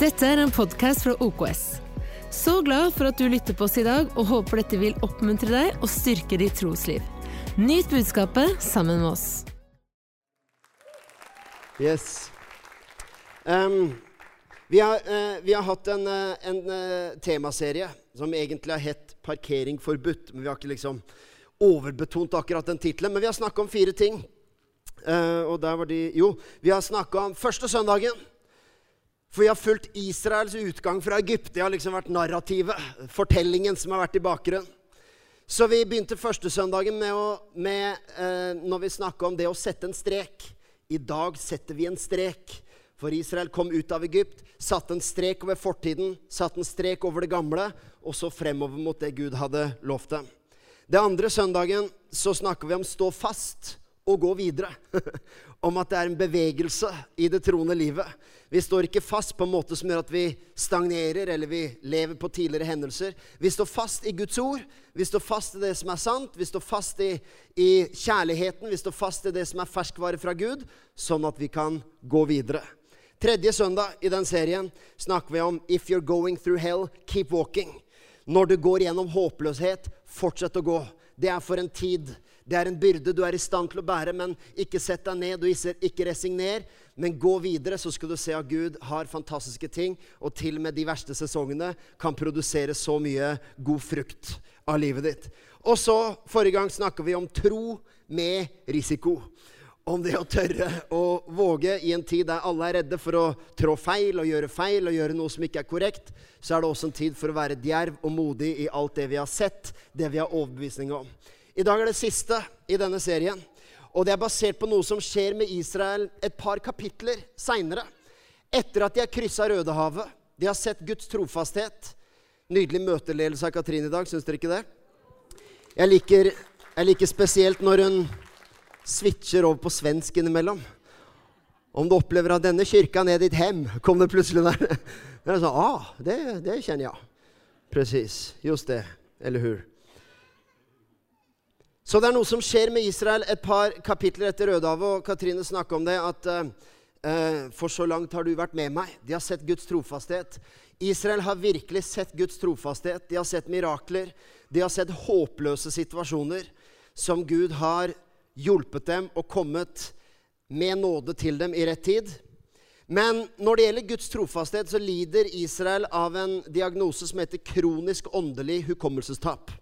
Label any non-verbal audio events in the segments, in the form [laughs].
Dette er en podkast fra OKS. Så glad for at du lytter på oss i dag, og håper dette vil oppmuntre deg og styrke ditt trosliv. Nyt budskapet sammen med oss. Yes. Um, vi, har, uh, vi har hatt en, uh, en uh, temaserie som egentlig har hett 'Parkering forbudt'. Men vi har ikke liksom overbetont akkurat den tittelen. Men vi har snakka om fire ting. Og der var de Jo, vi har snakka om første søndagen. For vi har fulgt Israels utgang fra Egypt. Det har liksom vært narrativet, fortellingen som har vært i bakgrunnen. Så vi begynte første søndagen med, å, med eh, når vi snakka om det å sette en strek. I dag setter vi en strek. For Israel kom ut av Egypt, satte en strek over fortiden, satte en strek over det gamle, og så fremover mot det Gud hadde lovt dem. Det andre søndagen så snakker vi om stå fast og gå videre. [laughs] om at det er en bevegelse i det troende livet. Vi står ikke fast på en måte som gjør at vi stagnerer eller vi lever på tidligere hendelser. Vi står fast i Guds ord. Vi står fast i det som er sant. Vi står fast i, i kjærligheten. Vi står fast i det som er ferskvare fra Gud, sånn at vi kan gå videre. Tredje søndag i den serien snakker vi om If you're going through hell, keep walking. Når du går gjennom håpløshet, fortsett å gå. Det er for en tid. Det er en byrde du er i stand til å bære, men ikke sett deg ned og ikke resigner. Men gå videre, så skal du se at Gud har fantastiske ting, og til og med de verste sesongene kan produsere så mye god frukt av livet ditt. Og så, forrige gang snakka vi om tro med risiko. Om det å tørre å våge i en tid der alle er redde for å trå feil og gjøre feil og gjøre noe som ikke er korrekt, så er det også en tid for å være djerv og modig i alt det vi har sett, det vi har overbevisning om. I dag er det siste i denne serien. Og det er basert på noe som skjer med Israel et par kapitler seinere. Etter at de har kryssa Rødehavet. De har sett Guds trofasthet. Nydelig møteledelse av Katrine i dag, syns dere ikke det? Jeg liker, jeg liker spesielt når hun switcher over på svensk innimellom. Om du opplever at 'denne kirka er ditt hem', kom det plutselig der. [laughs] Det er sånn, ah, det, det kjenner jeg. Presis. Just det. Eller hur? Så det er noe som skjer med Israel et par kapitler etter Rødehavet, og Katrine snakker om det, at uh, for så langt har du vært med meg. De har sett Guds trofasthet. Israel har virkelig sett Guds trofasthet. De har sett mirakler. De har sett håpløse situasjoner som Gud har hjulpet dem og kommet med nåde til dem i rett tid. Men når det gjelder Guds trofasthet, så lider Israel av en diagnose som heter kronisk åndelig hukommelsestap.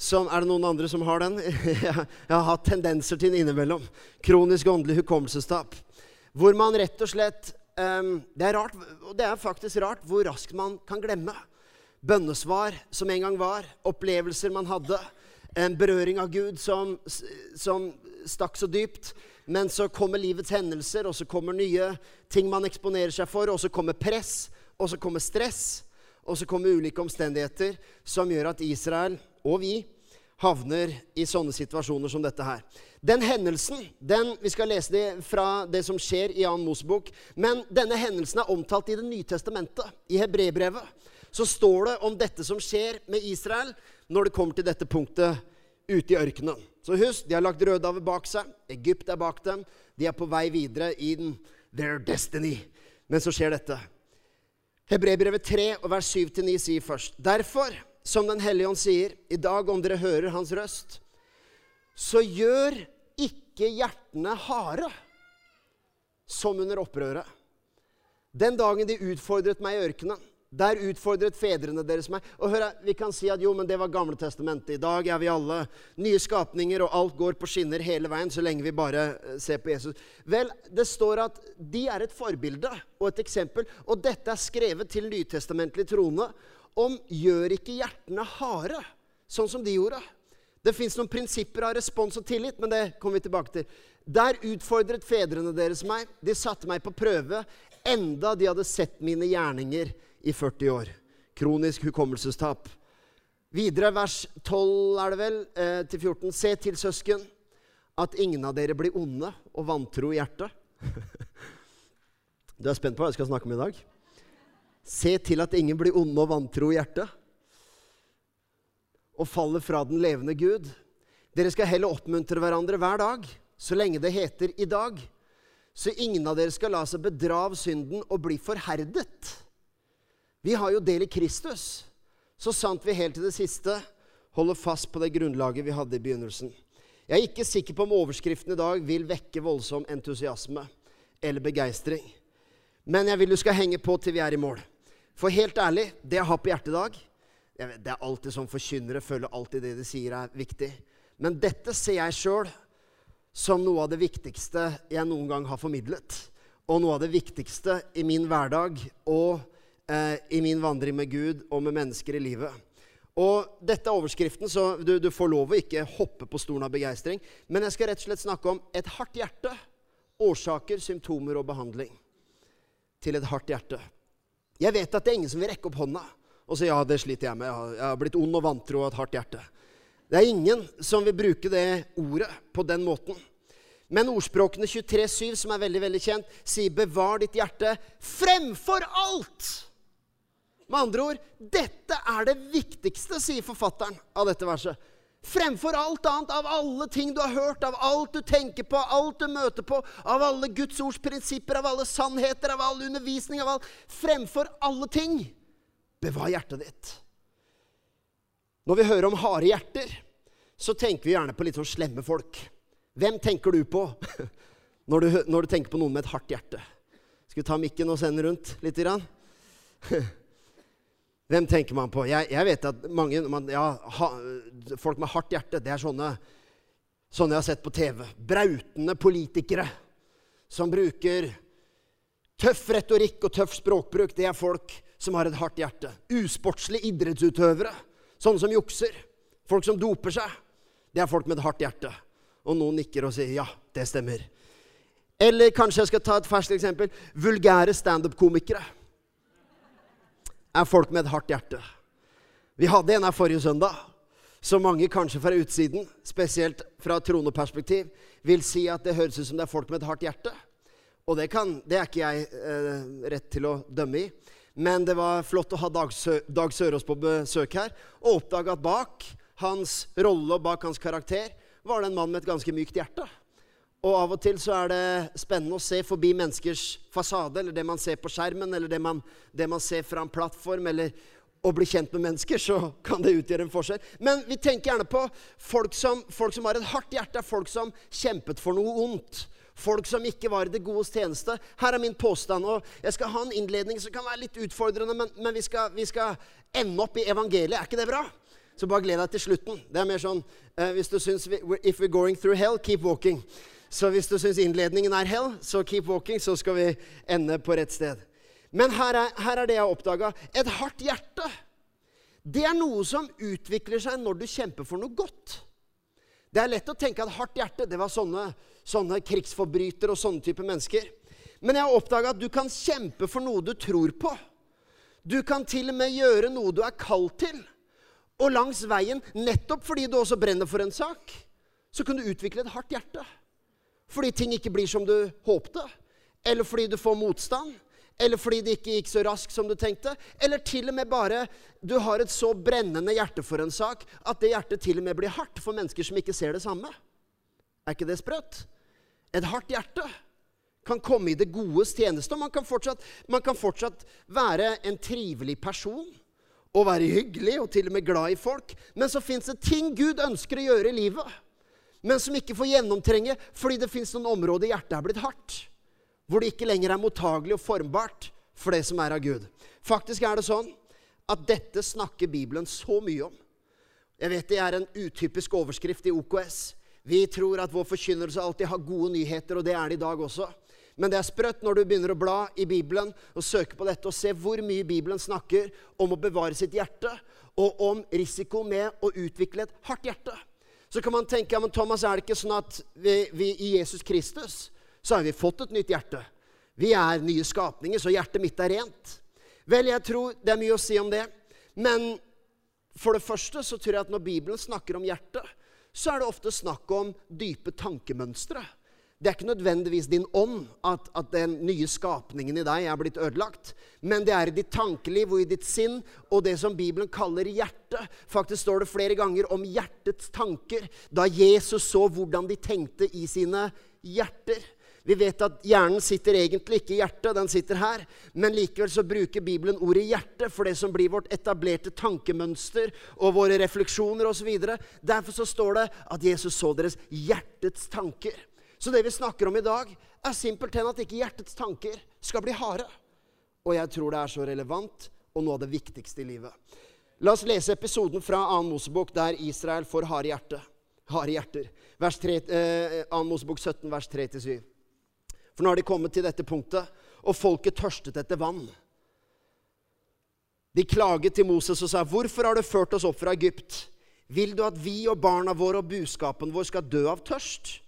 Som, er det noen andre som har den? [laughs] Jeg har hatt tendenser til den innimellom. Kronisk åndelig hukommelsestap. Hvor man rett og slett um, Det er rart, og det er faktisk rart hvor raskt man kan glemme. Bønnesvar som en gang var, opplevelser man hadde en berøring av Gud som, som stakk så dypt. Men så kommer livets hendelser, og så kommer nye ting man eksponerer seg for. Og så kommer press, og så kommer stress, og så kommer ulike omstendigheter som gjør at Israel og vi havner i sånne situasjoner som dette her. Den hendelsen den, Vi skal lese det fra det som skjer i Jan Mosebok. Men denne hendelsen er omtalt i Det nye testamentet, i Hebrebrevet. Så står det om dette som skjer med Israel når det kommer til dette punktet ute i ørkenen. Så husk, de har lagt Rødehavet bak seg. Egypt er bak dem. De er på vei videre in their destiny. Men så skjer dette. Hebrebrevet 3, vers 7-9 sier først Derfor, som Den hellige ånd sier, i dag om dere hører hans røst, så gjør ikke hjertene harde, som under opprøret. Den dagen de utfordret meg i ørkenen, der utfordret fedrene deres meg. Og hør, Vi kan si at jo, men det var Gamle testamentet. I dag er vi alle nye skapninger, og alt går på skinner hele veien så lenge vi bare eh, ser på Jesus. Vel, det står at de er et forbilde og et eksempel. Og dette er skrevet til nytestamentlig trone om gjør ikke hjertene harde, sånn som de gjorde. Det fins noen prinsipper av respons og tillit, men det kommer vi tilbake til. Der utfordret fedrene deres meg. De satte meg på prøve enda de hadde sett mine gjerninger i 40 år. Kronisk hukommelsestap. Videre, vers 12 er det vel, eh, til 14. Se til, søsken, at ingen av dere blir onde og vantro i hjertet. [laughs] du er spent på hva jeg skal snakke om i dag? Se til at ingen blir onde og vantro i hjertet. Og faller fra den levende Gud. Dere skal heller oppmuntre hverandre hver dag, så lenge det heter i dag. så ingen av dere skal la seg bedra av synden og bli forherdet. Vi har jo del i Kristus, så sant vi helt til det siste holder fast på det grunnlaget vi hadde i begynnelsen. Jeg er ikke sikker på om overskriften i dag vil vekke voldsom entusiasme eller begeistring. Men jeg vil du skal henge på til vi er i mål. For helt ærlig, det jeg har på hjertet i dag Det er alltid sånn forkynnere føler alltid det de sier, er viktig. Men dette ser jeg sjøl som noe av det viktigste jeg noen gang har formidlet. Og noe av det viktigste i min hverdag og eh, i min vandring med Gud og med mennesker i livet. Og Dette er overskriften, så du, du får lov å ikke hoppe på stolen av begeistring. Men jeg skal rett og slett snakke om et hardt hjerte. Årsaker, symptomer og behandling til et hardt hjerte. Jeg vet at det er ingen som vil rekke opp hånda og si ja, det sliter jeg med. Jeg har blitt ond og vantro og et hardt hjerte. Det er ingen som vil bruke det ordet på den måten. Men ordspråkene 23,7, som er veldig veldig kjent, sier 'bevar ditt hjerte fremfor alt'. Med andre ord, dette er det viktigste, sier forfatteren av dette verset. Fremfor alt annet, av alle ting du har hørt, av alt du tenker på, alt du møter på, av alle Guds ords prinsipper, av alle sannheter, av all undervisning, av alt Fremfor alle ting, bevar hjertet ditt. Når vi hører om harde hjerter, så tenker vi gjerne på litt sånn slemme folk. Hvem tenker du på [laughs] når du, når du tenker på noen med et hardt hjerte? Skal vi ta mikken og sende rundt litt? Grann? [laughs] Hvem tenker man på? Jeg, jeg vet at mange man, ja, ha, Folk med hardt hjerte, det er sånne, sånne jeg har sett på TV. Brautende politikere som bruker tøff retorikk og tøff språkbruk. Det er folk som har et hardt hjerte. Usportslige idrettsutøvere. Sånne som jukser. Folk som doper seg. Det er folk med et hardt hjerte. Og noen nikker og sier ja, det stemmer. Eller kanskje jeg skal ta et ferskt eksempel. Vulgære standup-komikere er folk med et hardt hjerte. Vi hadde en her forrige søndag som mange kanskje fra utsiden, spesielt fra troneperspektiv, vil si at det høres ut som det er folk med et hardt hjerte. Og det, kan, det er ikke jeg eh, rett til å dømme i. Men det var flott å ha Dag, Sø Dag Sørås på besøk her og oppdage at bak hans rolle og bak hans karakter var det en mann med et ganske mykt hjerte. Og av og til så er det spennende å se forbi menneskers fasade, eller det man ser på skjermen, eller det man, det man ser fra en plattform, eller å bli kjent med mennesker, så kan det utgjøre en forskjell. Men vi tenker gjerne på folk som, folk som har et hardt hjerte, folk som kjempet for noe ondt. Folk som ikke var i det godes tjeneste. Her er min påstand. og Jeg skal ha en innledning som kan være litt utfordrende, men, men vi, skal, vi, skal, ende opp i evangeliet. Er ikke det bra? Så bare gled deg til slutten. Det er mer sånn uh, hvis du syns If we're going through hell, keep walking. Så hvis du syns innledningen er hell, så keep walking, så skal vi ende på rett sted. Men her er, her er det jeg har oppdaga. Et hardt hjerte. Det er noe som utvikler seg når du kjemper for noe godt. Det er lett å tenke at hardt hjerte det var sånne, sånne krigsforbrytere og sånne type mennesker. Men jeg har oppdaga at du kan kjempe for noe du tror på. Du kan til og med gjøre noe du er kalt til. Og langs veien, nettopp fordi du også brenner for en sak, så kan du utvikle et hardt hjerte. Fordi ting ikke blir som du håpte. Eller fordi du får motstand. Eller fordi det ikke gikk så raskt som du tenkte. Eller til og med bare du har et så brennende hjerte for en sak at det hjertet til og med blir hardt for mennesker som ikke ser det samme. Er ikke det sprøtt? Et hardt hjerte kan komme i det godes tjeneste. og man kan, fortsatt, man kan fortsatt være en trivelig person og være hyggelig og til og med glad i folk. Men så fins det ting Gud ønsker å gjøre i livet men som ikke får gjennomtrenge fordi det fins noen områder hjertet er blitt hardt. Hvor det ikke lenger er mottagelig og formbart for det som er av Gud. Faktisk er det sånn at dette snakker Bibelen så mye om. Jeg vet det er en utypisk overskrift i OKS. Vi tror at vår forkynnelse alltid har gode nyheter, og det er det i dag også. Men det er sprøtt når du begynner å bla i Bibelen og søke på dette og se hvor mye Bibelen snakker om å bevare sitt hjerte, og om risiko med å utvikle et hardt hjerte. Så kan man tenke ja, Thomas, er det ikke sånn at vi, vi, i Jesus Kristus så har vi fått et nytt hjerte? Vi er nye skapninger, så hjertet mitt er rent. Vel, jeg tror det er mye å si om det. Men for det første så tror jeg at når Bibelen snakker om hjertet, så er det ofte snakk om dype tankemønstre. Det er ikke nødvendigvis din ånd at, at, den nye skapningen i deg er blitt ødelagt. Men det er i ditt tankeliv og i ditt sinn og det som Bibelen kaller hjerte. Faktisk står det flere ganger om hjertets tanker, da Jesus så hvordan de tenkte i sine hjerter. Vi vet at hjernen sitter egentlig ikke i hjertet, den sitter her. Men likevel så bruker Bibelen ordet hjerte for det som blir vårt etablerte tankemønster og våre refleksjoner osv. Derfor så står det at Jesus så deres hjertets tanker. Så det vi snakker om i dag, er simpelthen at ikke hjertets tanker skal bli harde. Og jeg tror det er så relevant og noe av det viktigste i livet. La oss lese episoden fra 2. Mosebok der Israel får harde hjerte. Harde hjerter. Vers 3, eh, 2. Mosebok 17, vers 3-7. For nå har de kommet til dette punktet, og folket tørstet etter vann. De klaget til Moses og sa, 'Hvorfor har du ført oss opp fra Egypt?' 'Vil du at vi og barna våre og buskapen vår skal dø av tørst?'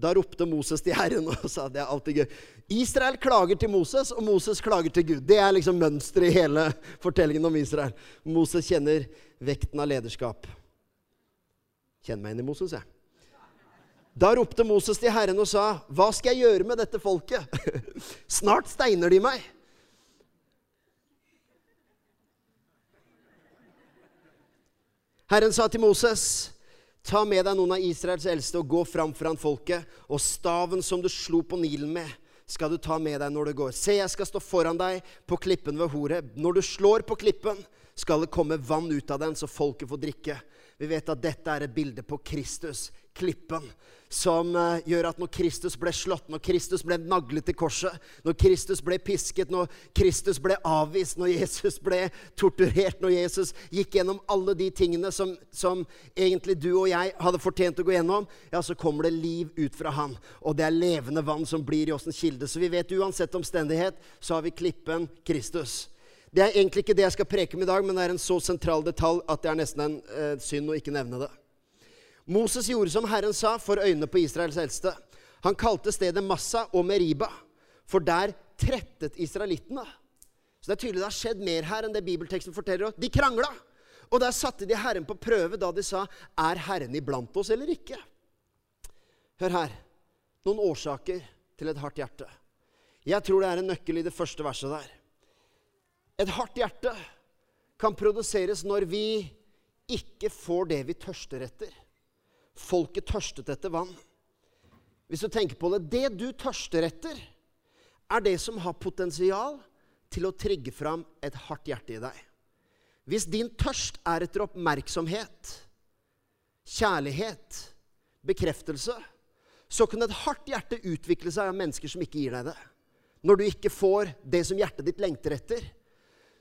Da ropte Moses til Herren og sa det er alltid gøy. Israel klager til Moses, og Moses klager til Gud. Det er liksom mønsteret i hele fortellingen om Israel. Moses kjenner vekten av lederskap. Kjenn meg inn i Moses, jeg. Da ropte Moses til Herren og sa, 'Hva skal jeg gjøre med dette folket?' [laughs] 'Snart steiner de meg.' Herren sa til Moses, 'Ta med deg noen av Israels eldste og gå fram foran folket.' 'Og staven som du slo på Nilen med, skal du ta med deg når du går.' 'Se, jeg skal stå foran deg på klippen ved Horeb.' 'Når du slår på klippen, skal det komme vann ut av den, så folket får drikke.' Vi vet at dette er et bilde på Kristus, klippen, som uh, gjør at når Kristus ble slått, når Kristus ble naglet til korset, når Kristus ble pisket, når Kristus ble avvist, når Jesus ble torturert, når Jesus gikk gjennom alle de tingene som, som egentlig du og jeg hadde fortjent å gå gjennom, ja, så kommer det liv ut fra han. Og det er levende vann som blir i oss en kilde. Så vi vet uansett omstendighet, så har vi klippen Kristus. Det er egentlig ikke det jeg skal preke om i dag, men det er en så sentral detalj at det er nesten en eh, synd å ikke nevne det. Moses gjorde som Herren sa for øynene på Israels eldste. Han kalte stedet Massa og Meriba, for der trettet israelittene. Så det er tydelig det har skjedd mer her enn det bibelteksten forteller. De krangla. Og der satte de Herren på prøve da de sa, 'Er Herren iblant oss eller ikke?' Hør her. Noen årsaker til et hardt hjerte. Jeg tror det er en nøkkel i det første verset der. Et hardt hjerte kan produseres når vi ikke får det vi tørster etter. Folket tørstet etter vann. Hvis du tenker på det Det du tørster etter, er det som har potensial til å trigge fram et hardt hjerte i deg. Hvis din tørst er etter oppmerksomhet, kjærlighet, bekreftelse, så kan et hardt hjerte utvikle seg av mennesker som ikke gir deg det. Når du ikke får det som hjertet ditt lengter etter,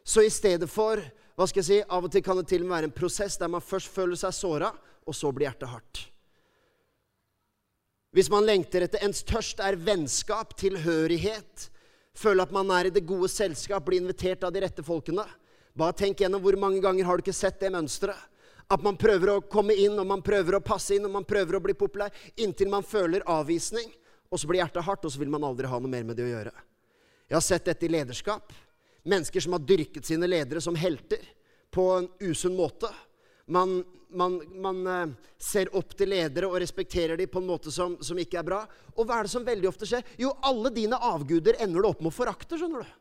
så i stedet for hva skal jeg si, Av og til kan det til og med være en prosess der man først føler seg såra, og så blir hjertet hardt. Hvis man lengter etter ens tørst er vennskap, tilhørighet, føle at man er i det gode selskap, bli invitert av de rette folkene Bare tenk gjennom hvor mange ganger har du ikke sett det mønsteret? At man prøver å komme inn, og man prøver å passe inn, og man prøver å bli populær, inntil man føler avvisning. Og så blir hjertet hardt, og så vil man aldri ha noe mer med det å gjøre. Jeg har sett dette i lederskap. Mennesker som har dyrket sine ledere som helter på en usunn måte. Man, man, man uh, ser opp til ledere og respekterer dem på en måte som, som, ikke er bra. Og hva er det som veldig ofte skjer? Jo, alle dine avguder ender du opp med å forakte. skjønner du.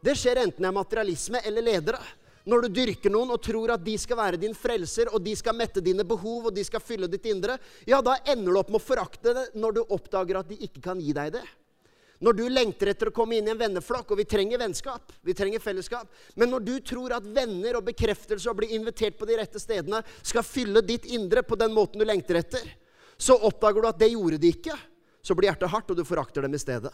Det skjer enten det er materialisme eller ledere. Når du dyrker noen og tror at de skal være din frelser, og de skal mette dine behov og de skal fylle ditt indre, ja, da ender du opp med å forakte det når du oppdager at de ikke kan gi deg det. Når du lengter etter å komme inn i en venneflokk, og vi trenger vennskap, vi trenger fellesskap, men når du tror at venner og bekreftelse og å bli invitert på de rette stedene skal fylle ditt indre på den måten du lengter etter, så oppdager du at det gjorde de ikke. Så blir hjertet hardt, og du forakter dem i stedet.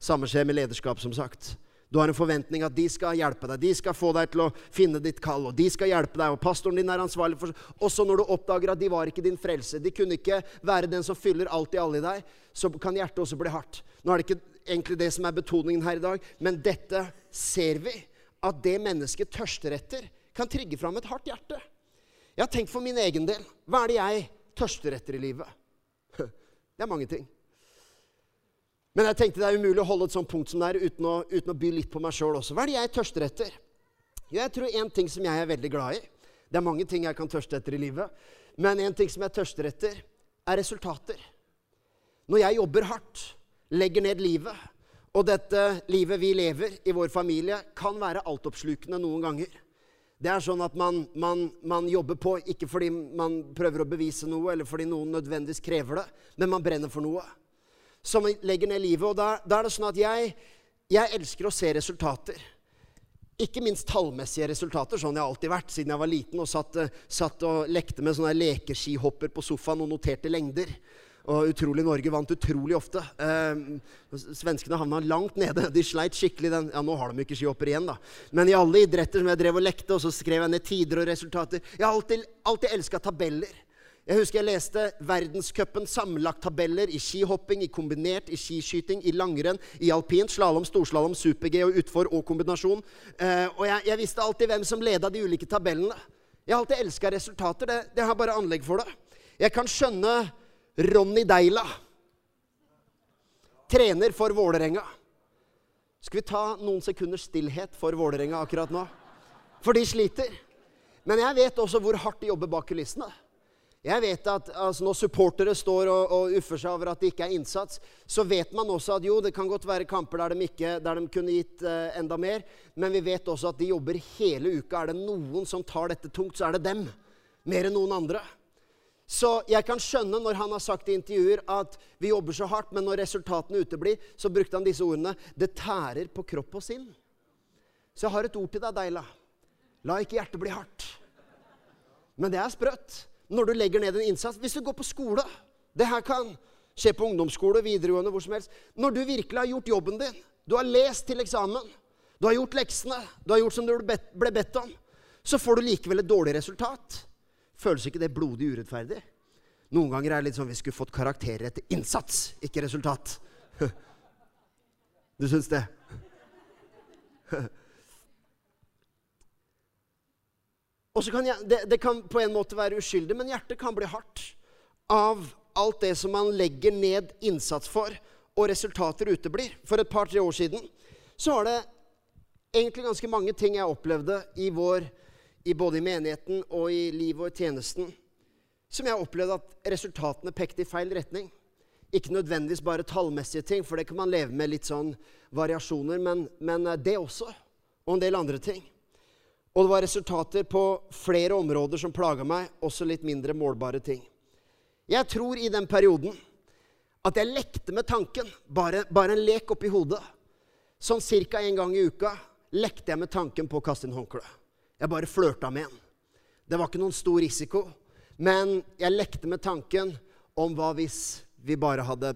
Samme skjer med lederskap, som sagt. Du har en forventning at de skal hjelpe deg, de skal få deg til å finne ditt kall. og de skal hjelpe deg, og Pastoren din er ansvarlig for Også når du oppdager at de var ikke din frelse, de kunne ikke være den som fyller alt i alle i deg, så kan hjertet også bli hardt. Nå er det ikke egentlig det som er betoningen her i dag. Men dette ser vi. At det mennesket tørster etter, kan trigge fram et hardt hjerte. Jeg har tenkt for min egen del. Hva er det jeg tørster etter i livet? [laughs] Det er mange ting. Men jeg tenkte det er umulig å holde et sånt punkt som det er uten å, uten å by litt på meg sjøl også. Hva er det jeg tørster etter? Jo, jeg tror en ting som jeg er veldig glad i Det er mange ting jeg kan tørste etter i livet. Men en ting som jeg tørster etter, er resultater. Når jeg jobber hardt, legger ned livet. Og dette livet vi lever i vår familie, kan være altoppslukende noen ganger. Det er sånn at man, man, man, jobber på ikke fordi man prøver å bevise noe, eller fordi noen nødvendigvis krever det, men man brenner for noe. Så man legger ned livet. Og da, da er det sånn at jeg, jeg elsker å se resultater. Ikke minst tallmessige resultater, sånn jeg har alltid vært siden jeg var liten og satt, satt og lekte med sånne lekeskihopper på sofaen og noterte lengder. Og utrolig Norge vant utrolig ofte. Eh, svenskene havna langt nede. De sleit skikkelig den Ja, nå har de ikke skihopper igjen, da. Men i alle idretter som jeg drev og lekte, og så skrev jeg ned tider og resultater. Jeg har alltid, alltid elska tabeller. Jeg husker jeg leste verdenscupen sammenlagt-tabeller i skihopping, i kombinert, i skiskyting, i langrenn, i alpint, slalåm, storslalåm, super-G og utfor og kombinasjon. Eh, og jeg, jeg, visste alltid hvem som leda de ulike tabellene. Jeg har alltid elska resultater. Det, det har bare anlegg for det. Jeg kan skjønne Ronny Deila, trener for Vålerenga. Skal vi ta noen sekunders stillhet for Vålerenga akkurat nå? For de sliter. Men jeg vet også hvor hardt de jobber bak kulissene. Jeg vet at altså, Når supportere står og, og, uffer seg over at det ikke er innsats, så vet man også at jo, det kan godt være kamper der de, ikke, der de kunne gitt uh, enda mer, men vi vet også at de jobber hele uka. Er det noen som tar dette tungt, så er det dem. Mer enn noen andre. Så jeg kan skjønne når han har sagt i intervjuer at vi jobber så hardt, men når resultatene uteblir, så brukte han disse ordene Det tærer på kropp og sinn. Så jeg har et ord til deg, Deila. La ikke hjertet bli hardt. Men det er sprøtt når du legger ned en innsats. Hvis du går på skole Det her kan skje på ungdomsskole, videregående, hvor som helst. Når du virkelig har gjort jobben din, du har lest til eksamen, du har gjort leksene, du har gjort som du ble bedt om, så får du likevel et dårlig resultat. Føles ikke det blodig urettferdig? Noen ganger er det litt sånn vi skulle fått karakterer etter innsats, ikke resultat. [laughs] Du syns det? [laughs] Og så kan jeg, det, det, kan på en måte være uskyldig, men hjertet kan bli hardt av alt det som man legger ned innsats for, og resultater uteblir. For et par-tre år siden så var det egentlig ganske mange ting jeg opplevde i vår, i både i menigheten og i livet og i tjenesten, som jeg opplevde at resultatene pekte i feil retning. Ikke nødvendigvis bare tallmessige ting, for det kan man leve med litt sånn variasjoner, men, men det også. Og en del andre ting. Og det var resultater på flere områder som plaga meg, også litt mindre målbare ting. Jeg tror i den perioden at jeg lekte med tanken, bare, bare en lek oppi hodet. Sånn ca. en gang i uka lekte jeg med tanken på å kaste inn håndkle. Jeg bare flørta med en. Det var ikke noen stor risiko, men jeg lekte med tanken om hva hvis vi bare hadde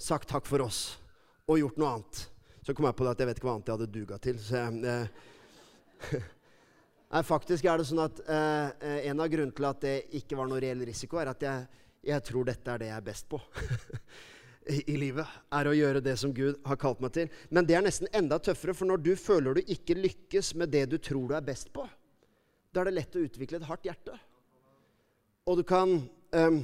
sagt takk for oss og gjort noe annet. Så kom jeg på det at jeg vet ikke hva annet jeg hadde duga til. så jeg... Eh, Nei, faktisk er det sånn at eh, eh, En av grunnene til at det ikke var noe reell risiko, er at jeg, jeg tror dette er det jeg er best på [laughs] I, livet. Er å gjøre det som Gud har kalt meg til. Men det er nesten enda tøffere, for når du føler du ikke lykkes med det du tror du er best på, da er det lett å utvikle et hardt hjerte. Og du kan um,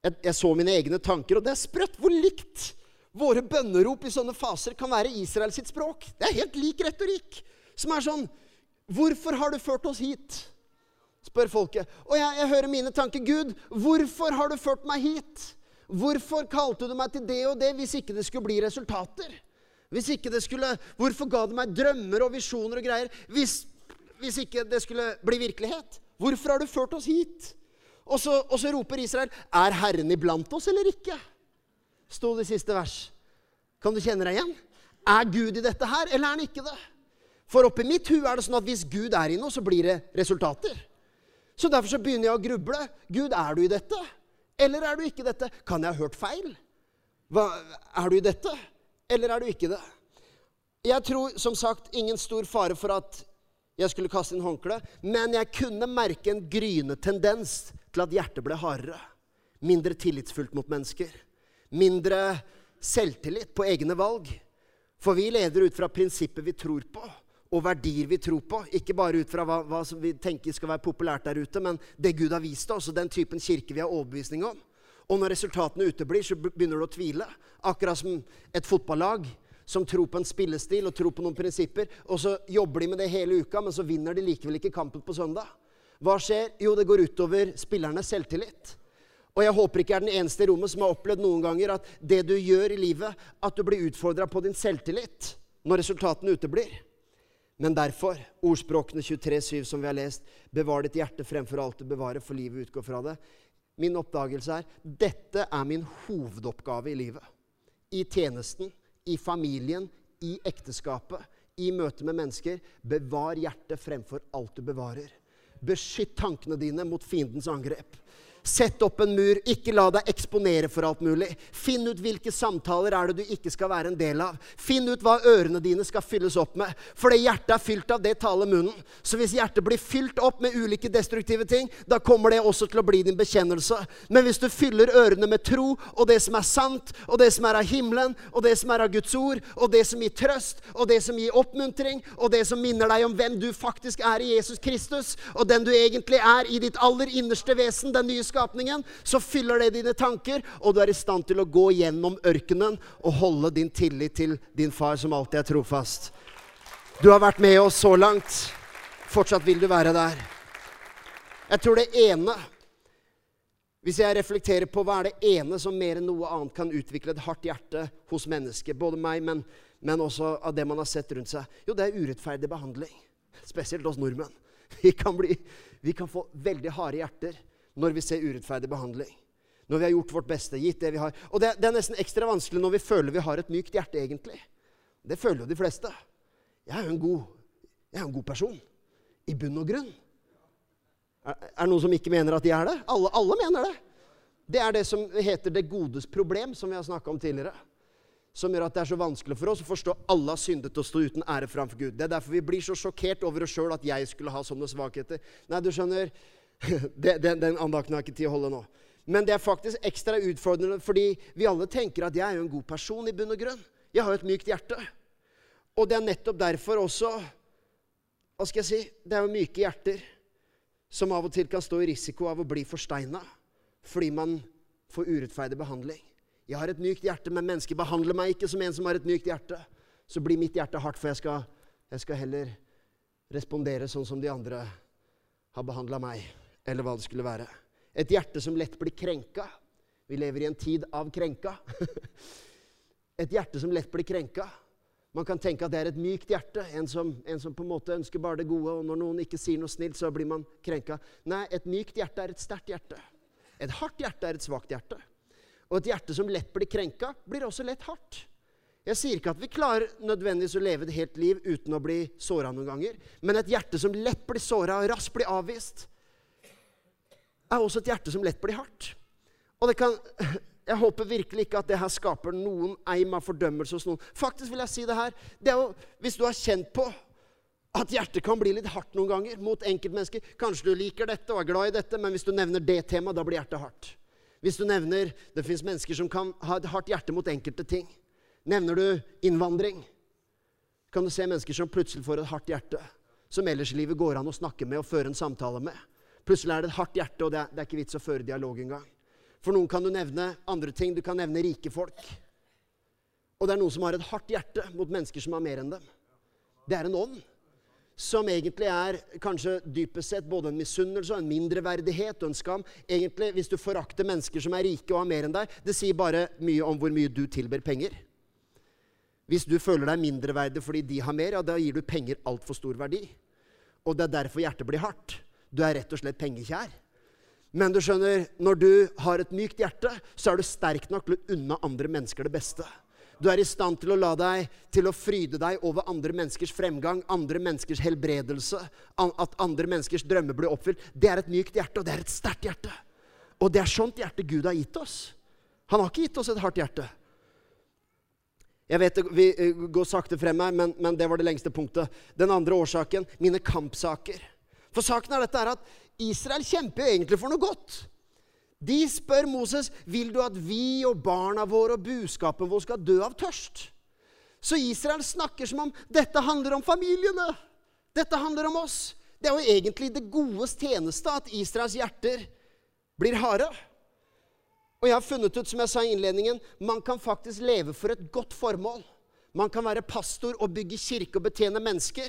jeg, jeg, så mine egne tanker, og det er sprøtt hvor likt Våre bønnerop i sånne faser kan være Israel sitt språk. Det er helt lik retorikk. Som er sånn Hvorfor har du ført oss hit? spør folket. Og jeg, jeg hører mine tanker. Gud, hvorfor har du ført meg hit? Hvorfor kalte du meg til det og det hvis ikke det skulle bli resultater? Hvis ikke det skulle, Hvorfor ga du meg drømmer og visjoner og greier hvis, hvis ikke det skulle bli virkelighet? Hvorfor har du ført oss hit? Og så, og så roper Israel, er Herren iblant oss eller ikke? sto det i siste vers. Kan du kjenne deg igjen? Er Gud i dette her, eller er han ikke det? For oppi mitt hue er det sånn at hvis Gud er i noe, så blir det resultater. Så derfor så begynner jeg å gruble. Gud, er du i dette? Eller er du ikke dette? Kan jeg ha hørt feil? Hva, er du dette? Eller er du ikke det? Jeg tror som sagt ingen stor fare for at jeg skulle kaste inn håndkle, men jeg kunne merke en gryende tendens til at hjertet ble hardere. Mindre tillitsfullt mot mennesker mindre selvtillit på egne valg. For vi leder ut fra prinsippet vi tror på, og verdier vi tror på. Ikke bare ut fra hva, hva vi tenker skal være populært der ute, men det Gud har vist oss, og den typen kirke vi har overbevisning om. Og når resultatene uteblir, så begynner du å tvile. Akkurat som et fotballag som tror på en spillestil og tror på noen prinsipper. Og så jobber de med det hele uka, men så vinner de likevel ikke kampen på søndag. Hva skjer? Jo, det går utover spillernes selvtillit. Og jeg håper ikke jeg er den eneste i rommet som har opplevd noen ganger at det du gjør i livet, at du blir utfordra på din selvtillit når resultatene uteblir. Men derfor, ordspråkene 23, 23,7 som vi har lest, bevar ditt hjerte fremfor alt du bevarer, for livet utgår fra det. min oppdagelse er dette er min hovedoppgave i livet. I tjenesten, i familien, i ekteskapet, i møte med mennesker. Bevar hjertet fremfor alt du bevarer. Beskytt tankene dine mot fiendens angrep. Sett opp en mur. Ikke la deg eksponere for alt mulig. Finn ut hvilke samtaler er det du ikke skal være en del av. Finn ut hva ørene dine skal fylles opp med. For det hjertet er fylt av, det taler munnen. Så hvis hjertet blir fylt opp med ulike destruktive ting, da kommer det også til å bli din bekjennelse. Men hvis du fyller ørene med tro og det som er sant, og det som er av himmelen, og det som er av Guds ord, og det som gir trøst, og det som gir oppmuntring, og det som minner deg om hvem du faktisk er i Jesus Kristus, og den du egentlig er i ditt aller innerste vesen, den nye skapningen, så fyller det dine tanker, og du er i stand til å gå gjennom ørkenen og holde din tillit til din far, som alltid er trofast. Du har vært med oss så langt. Fortsatt vil du være der. Jeg tror det ene Hvis jeg reflekterer på hva er det ene som mer enn noe annet kan utvikle et hardt hjerte hos mennesker, både meg, men, men også av det man har sett rundt seg, jo, det er urettferdig behandling. Spesielt oss nordmenn. Vi kan, bli, vi kan få veldig harde hjerter når vi ser urettferdig behandling. Når vi har gjort vårt beste, gitt det vi har. Og det, det, er nesten ekstra vanskelig når vi føler vi har et mykt hjerte, egentlig. Det føler jo de fleste. Jeg er jo en god, jeg er en god person. I bunn og grunn. Er, er det noen som ikke mener at de er det? Alle, alle mener det. Det er det som heter det godes problem, som vi har snakka om tidligere. Som gjør at det er så vanskelig for oss å forstå alle har syndet og stå uten ære framfor Gud. Det er derfor vi blir så sjokkert over oss sjøl at jeg skulle ha sånne svakheter. Nei, du skjønner, [laughs] den, den andakten har jeg ikke tid å holde nå. Men det er faktisk ekstra utfordrende fordi vi alle tenker at jeg er jo en god person i bunn og grunn. Jeg har jo et mykt hjerte. Og det er nettopp derfor også Hva skal jeg si? Det er jo myke hjerter som av og til kan stå i risiko av å bli forsteina fordi man får urettferdig behandling. Jeg har et mykt hjerte, men mennesker behandler meg ikke som en som har et mykt hjerte. Så blir mitt hjerte hardt, for jeg skal, jeg skal heller respondere sånn som de andre har behandla meg eller hva det skulle være. Et hjerte som lett blir krenka. Vi lever i en tid av krenka. [laughs] et hjerte som lett blir krenka. Man kan tenke at det er et mykt hjerte, en som, en som, på en måte ønsker bare det gode. Og når noen ikke sier noe snilt, så blir man krenka. Nei, et mykt hjerte er et sterkt hjerte. Et hardt hjerte er et svakt hjerte. Og et hjerte som lett blir krenka, blir også lett hardt. Jeg sier ikke at vi klarer nødvendigvis å leve et helt liv uten å bli såra noen ganger. Men et hjerte som lett blir såra og raskt blir avvist, er også et hjerte som lett blir hardt. Og kan, Jeg håper virkelig ikke at det her skaper noen eim av fordømmelse hos noen. Faktisk vil jeg si det her. Det jo, hvis du har kjent på at hjertet kan bli litt hardt noen ganger mot enkeltmennesker Kanskje du liker dette og er glad i dette, men hvis du nevner det temaet, da blir hjertet hardt. Hvis du nevner Det fins mennesker som kan ha et hardt hjerte mot enkelte ting. Nevner du innvandring, kan du se mennesker som plutselig får et hardt hjerte. Som ellers i livet går an å snakke med og føre en samtale med. Plutselig er det et hardt hjerte, og det er, det er ikke vits å føre dialog engang. For noen kan du nevne andre ting. Du kan nevne rike folk. Og det er noen som har et hardt hjerte mot mennesker som har mer enn dem. Det er en ånd som egentlig er kanskje dypest sett både en misunnelse og en mindreverdighet og en skam. Egentlig, Hvis du forakter mennesker som er rike og har mer enn deg, det sier bare mye om hvor mye du tilber penger. Hvis du føler deg mindreverdig fordi de har mer, ja, da gir du penger altfor stor verdi. Og det er derfor hjertet blir hardt. Du er rett og slett pengekjær. Men du skjønner, når du har et mykt hjerte, så er du sterk nok til å unna andre mennesker det beste. Du er i stand til å la deg til å fryde deg over andre menneskers fremgang, andre menneskers helbredelse, at andre menneskers drømmer blir oppfylt. Det er et mykt hjerte, og det er et sterkt hjerte. Og det er sånt hjerte Gud har gitt oss. Han har ikke gitt oss et hardt hjerte. Jeg vet Vi eh, går sakte frem her, men, men det var det lengste punktet. Den andre årsaken mine kampsaker. For saken er dette er at Israel kjemper jo egentlig for noe godt. De spør Moses vil du at vi og barna våre og buskapen vår skal dø av tørst. Så Israel snakker som om dette handler om familiene. Dette handler om oss. Det er jo egentlig det godes tjeneste at Israels hjerter blir harde. Og jeg har funnet ut, som jeg sa i innledningen, man kan faktisk leve for et godt formål. Man kan være pastor og bygge kirke og betjene mennesker.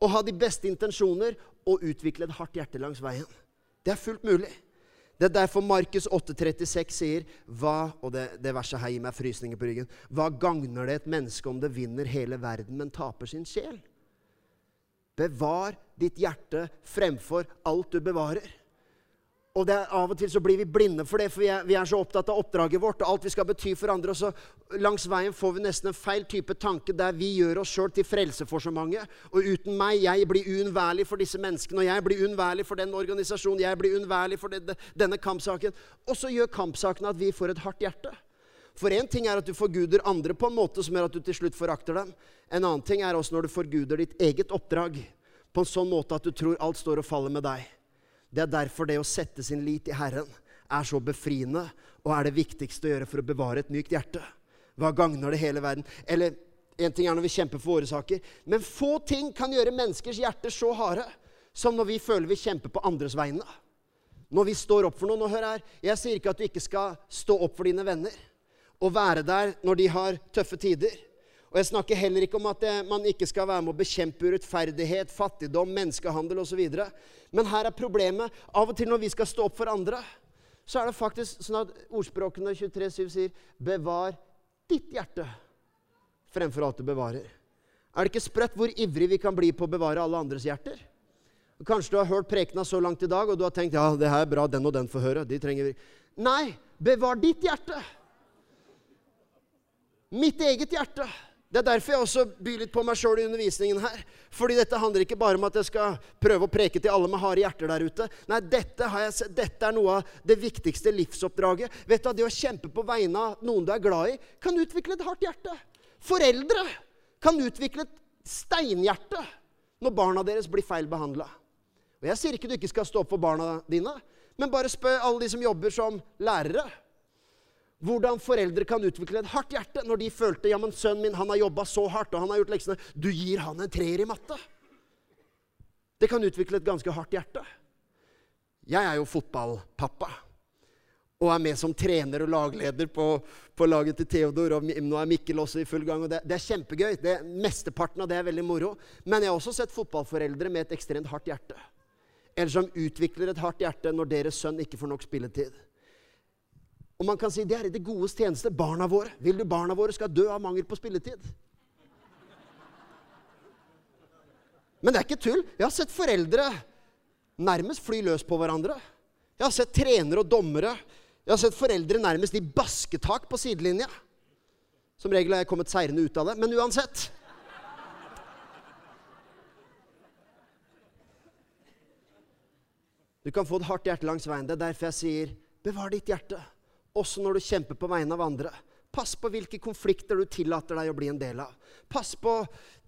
Og ha de beste intensjoner og utvikle et hardt hjerte langs veien. Det er fullt mulig. Det er derfor Markus 8,36 sier hva, og det, det, verset her gir meg frysninger på ryggen. Hva gagner det et menneske om det vinner hele verden, men taper sin sjel? Bevar ditt hjerte fremfor alt du bevarer. Og er, Av og til så blir vi blinde for det, for vi er, vi er, så opptatt av oppdraget vårt og alt vi skal bety for andre. Og så langs veien får vi nesten en feil type tanke der vi gjør oss sjøl til frelse for så mange. Og uten meg, jeg blir uunnværlig for disse menneskene, og jeg blir uunnværlig for den organisasjonen, jeg blir uunnværlig for det, denne kampsaken. Og så gjør kampsaken at vi får et hardt hjerte. For én ting er at du forguder andre på en måte som gjør at du til slutt forakter dem. En annen ting er også når du forguder ditt eget oppdrag på en sånn måte at du tror alt står og faller med deg. Det er derfor det å sette sin lit i Herren er så befriende og er det viktigste å gjøre for å bevare et mykt hjerte. Hva gagner det hele verden? Eller en ting er når vi kjemper for våre saker, men få ting kan gjøre menneskers hjerter så harde som når vi føler vi kjemper på andres vegne. Når vi står opp for noen. Og hør her, jeg sier ikke at du ikke skal stå opp for dine venner og være der når de har tøffe tider. Og Jeg snakker heller ikke om at det, man ikke skal være med å bekjempe urettferdighet, fattigdom, menneskehandel osv. Men her er problemet. Av og til når vi skal stå opp for andre, så er det faktisk sånn at ordspråkene 23.7 sier 'bevar ditt hjerte' fremfor alt du bevarer. Er det ikke sprøtt hvor ivrig vi kan bli på å bevare alle andres hjerter? Kanskje du har hørt prekena så langt i dag, og du har tenkt ja, det her er bra, den og den får høre. De trenger vi. Nei, bevar ditt hjerte. Mitt eget hjerte. Det er derfor jeg også byr litt på meg sjøl i undervisningen her. Fordi dette handler ikke bare om at jeg skal prøve å preke til alle med harde hjerter der ute. Nei, dette, dette er noe av det viktigste livsoppdraget. Vet du, Det å kjempe på vegne av noen du er glad i, kan utvikle et hardt hjerte. Foreldre kan utvikle et steinhjerte når barna deres blir feil behandla. Jeg sier ikke du ikke skal stå opp for barna dine, men bare spør alle de som jobber som lærere. Hvordan foreldre kan utvikle et hardt hjerte når de følte ja, men sønnen min han har jobba så hardt og han har gjort leksene. Du gir han en treer i matte. Det kan utvikle et ganske hardt hjerte. Jeg er jo fotballpappa og er med som trener og lagleder på, på laget til Theodor. Og nå er Mikkel også i full gang. og Det, det er kjempegøy. Det, mesteparten av det er veldig moro. Men jeg har også sett fotballforeldre med et ekstremt hardt hjerte. Eller som utvikler et hardt hjerte når deres sønn ikke får nok spilletid. Og man kan si det er i det godes tjeneste. Barna våre. Vil du barna våre skal dø av mangel på spilletid? Men det er ikke tull. Jeg har sett foreldre nærmest fly løs på hverandre. Jeg har sett trenere og dommere. Jeg har sett foreldre nærmest i basketak på sidelinja. Som regel har jeg kommet seirende ut av det, men uansett. Du kan få et hardt hjerte langs veien. Det er derfor jeg sier bevar ditt hjerte også når du kjemper på vegne av andre. Pass på hvilke konflikter du tillater deg å bli en del av. Pass på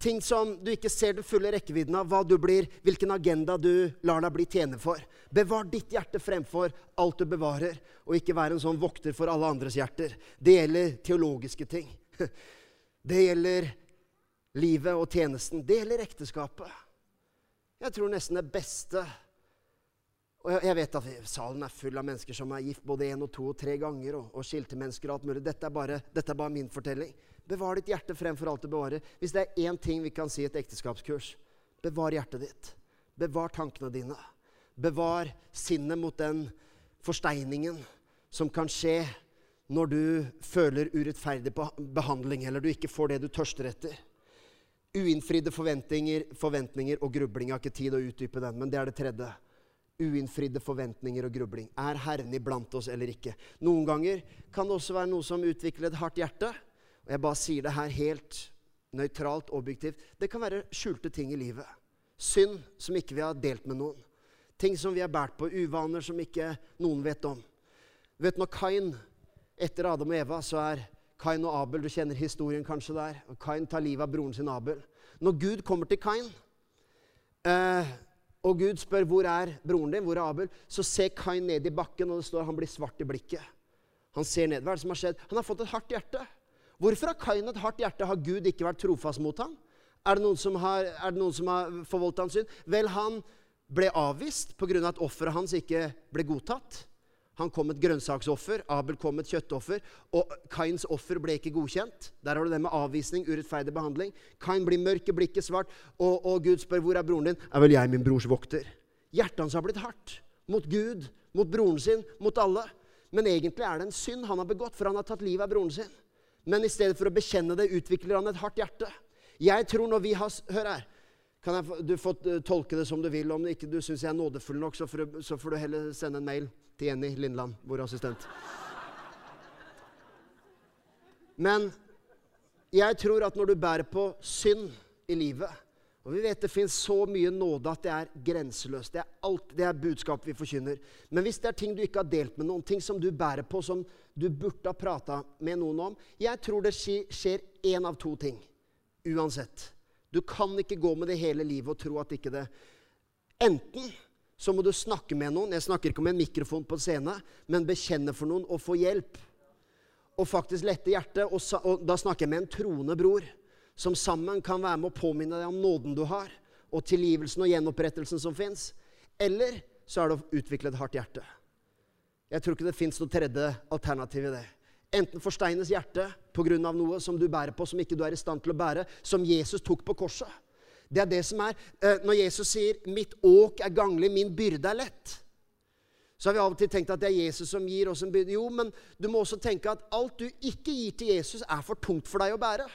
ting som du ikke ser den fulle rekkevidden av, hva du blir, hvilken agenda du lar deg bli tjener for. Bevar ditt hjerte fremfor alt du bevarer, og ikke være en sånn vokter for alle andres hjerter. Det gjelder teologiske ting. [laughs] Det gjelder livet og tjenesten. Det gjelder ekteskapet. Jeg tror nesten det beste og jeg vet at Salen er full av mennesker som er gift både én og to og tre ganger. og, og skilte mennesker og alt mulig. Dette er, bare, dette er, bare, min fortelling. Bevar ditt hjerte fremfor alt du bevarer. Hvis det er én ting vi kan si i et ekteskapskurs, bevar hjertet ditt. Bevar tankene dine. Bevar sinnet mot den forsteiningen som kan skje når du føler urettferdig behandling, eller du ikke får det du tørster etter. Uinnfridde forventninger, forventninger og grubling. Jeg har ikke tid å utdype den, men det er det tredje uinnfridde forventninger og grubling. Er Herren iblant oss eller ikke? Noen ganger kan det også være noe som utvikler et hardt hjerte. Og jeg bare sier det her helt nøytralt, objektivt. Det kan være skjulte ting i livet. Synd som ikke vi har delt med noen. Ting som vi har båret på. Uvaner som ikke noen vet om. Vet Når Kain, etter Adam og Eva, så er Kain og Abel Du kjenner historien kanskje der. og Kain tar livet av broren sin Abel. Når Gud kommer til Kain eh, og Gud spør hvor er broren din, hvor er Abel, så ser Kain ned i bakken, og det står han blir svart i blikket. Han ser ned. Hva er det som har skjedd? Han har fått et hardt hjerte. Hvorfor har Kain et hardt hjerte? Har Gud ikke vært trofast mot ham? Er det noen som har, er forvoldt hans synd? Vel, han ble avvist pga. at offeret hans ikke ble godtatt. Han kom et grønnsaksoffer, Abel kom et kjøttoffer. Og Kains offer ble ikke godkjent. Der har du det med avvisning, urettferdig behandling. Kain blir mørk i blikket, svart, og, og, Gud spør hvor er broren din. Er vel jeg min brors vokter? Hjertet hans har blitt hardt. Mot Gud, mot broren sin, mot alle. Men egentlig er det en synd han har begått, for han har tatt livet av broren sin. Men i stedet for å bekjenne det, utvikler han et hardt hjerte. Jeg tror når vi har Hør her. Kan jeg, du får eh, tolke det som du vil. Om ikke du syns jeg er nådefull nok, så får, så får du heller sende en mail til Jenny Lindland, vår assistent. Men jeg tror at når du bærer på synd i livet Og vi vet det fins så mye nåde at det er grenseløst. Det er alt, det er budskap vi forkynner. Men hvis det er ting du ikke har delt med noen, ting som du bærer på, som du burde ha prata med noen om Jeg tror det skjer én av to ting. Uansett. Du kan ikke gå med det hele livet og tro at ikke det Enten så må du snakke med noen. Jeg snakker ikke om en mikrofon på scenen, men bekjenne for noen og få hjelp og faktisk lette hjertet. Og, sa, og da snakker jeg med en troende bror, som sammen kan være med å påminne deg om nåden du har, og tilgivelsen og gjenopprettelsen som fins. Eller så er det å utvikle et hardt hjerte. Jeg tror ikke det fins noe tredje alternativ i det. Enten forsteines hjertet pga. noe som du bærer på, som ikke du er i stand til å bære, som Jesus tok på korset. Det er det som er eh, Når Jesus sier 'mitt åk er ganglig, min byrde er lett', så har vi av og til tenkt at det er Jesus som gir oss en byrde. Jo, men du må også tenke at alt du ikke gir til Jesus, er for tungt for deg å bære.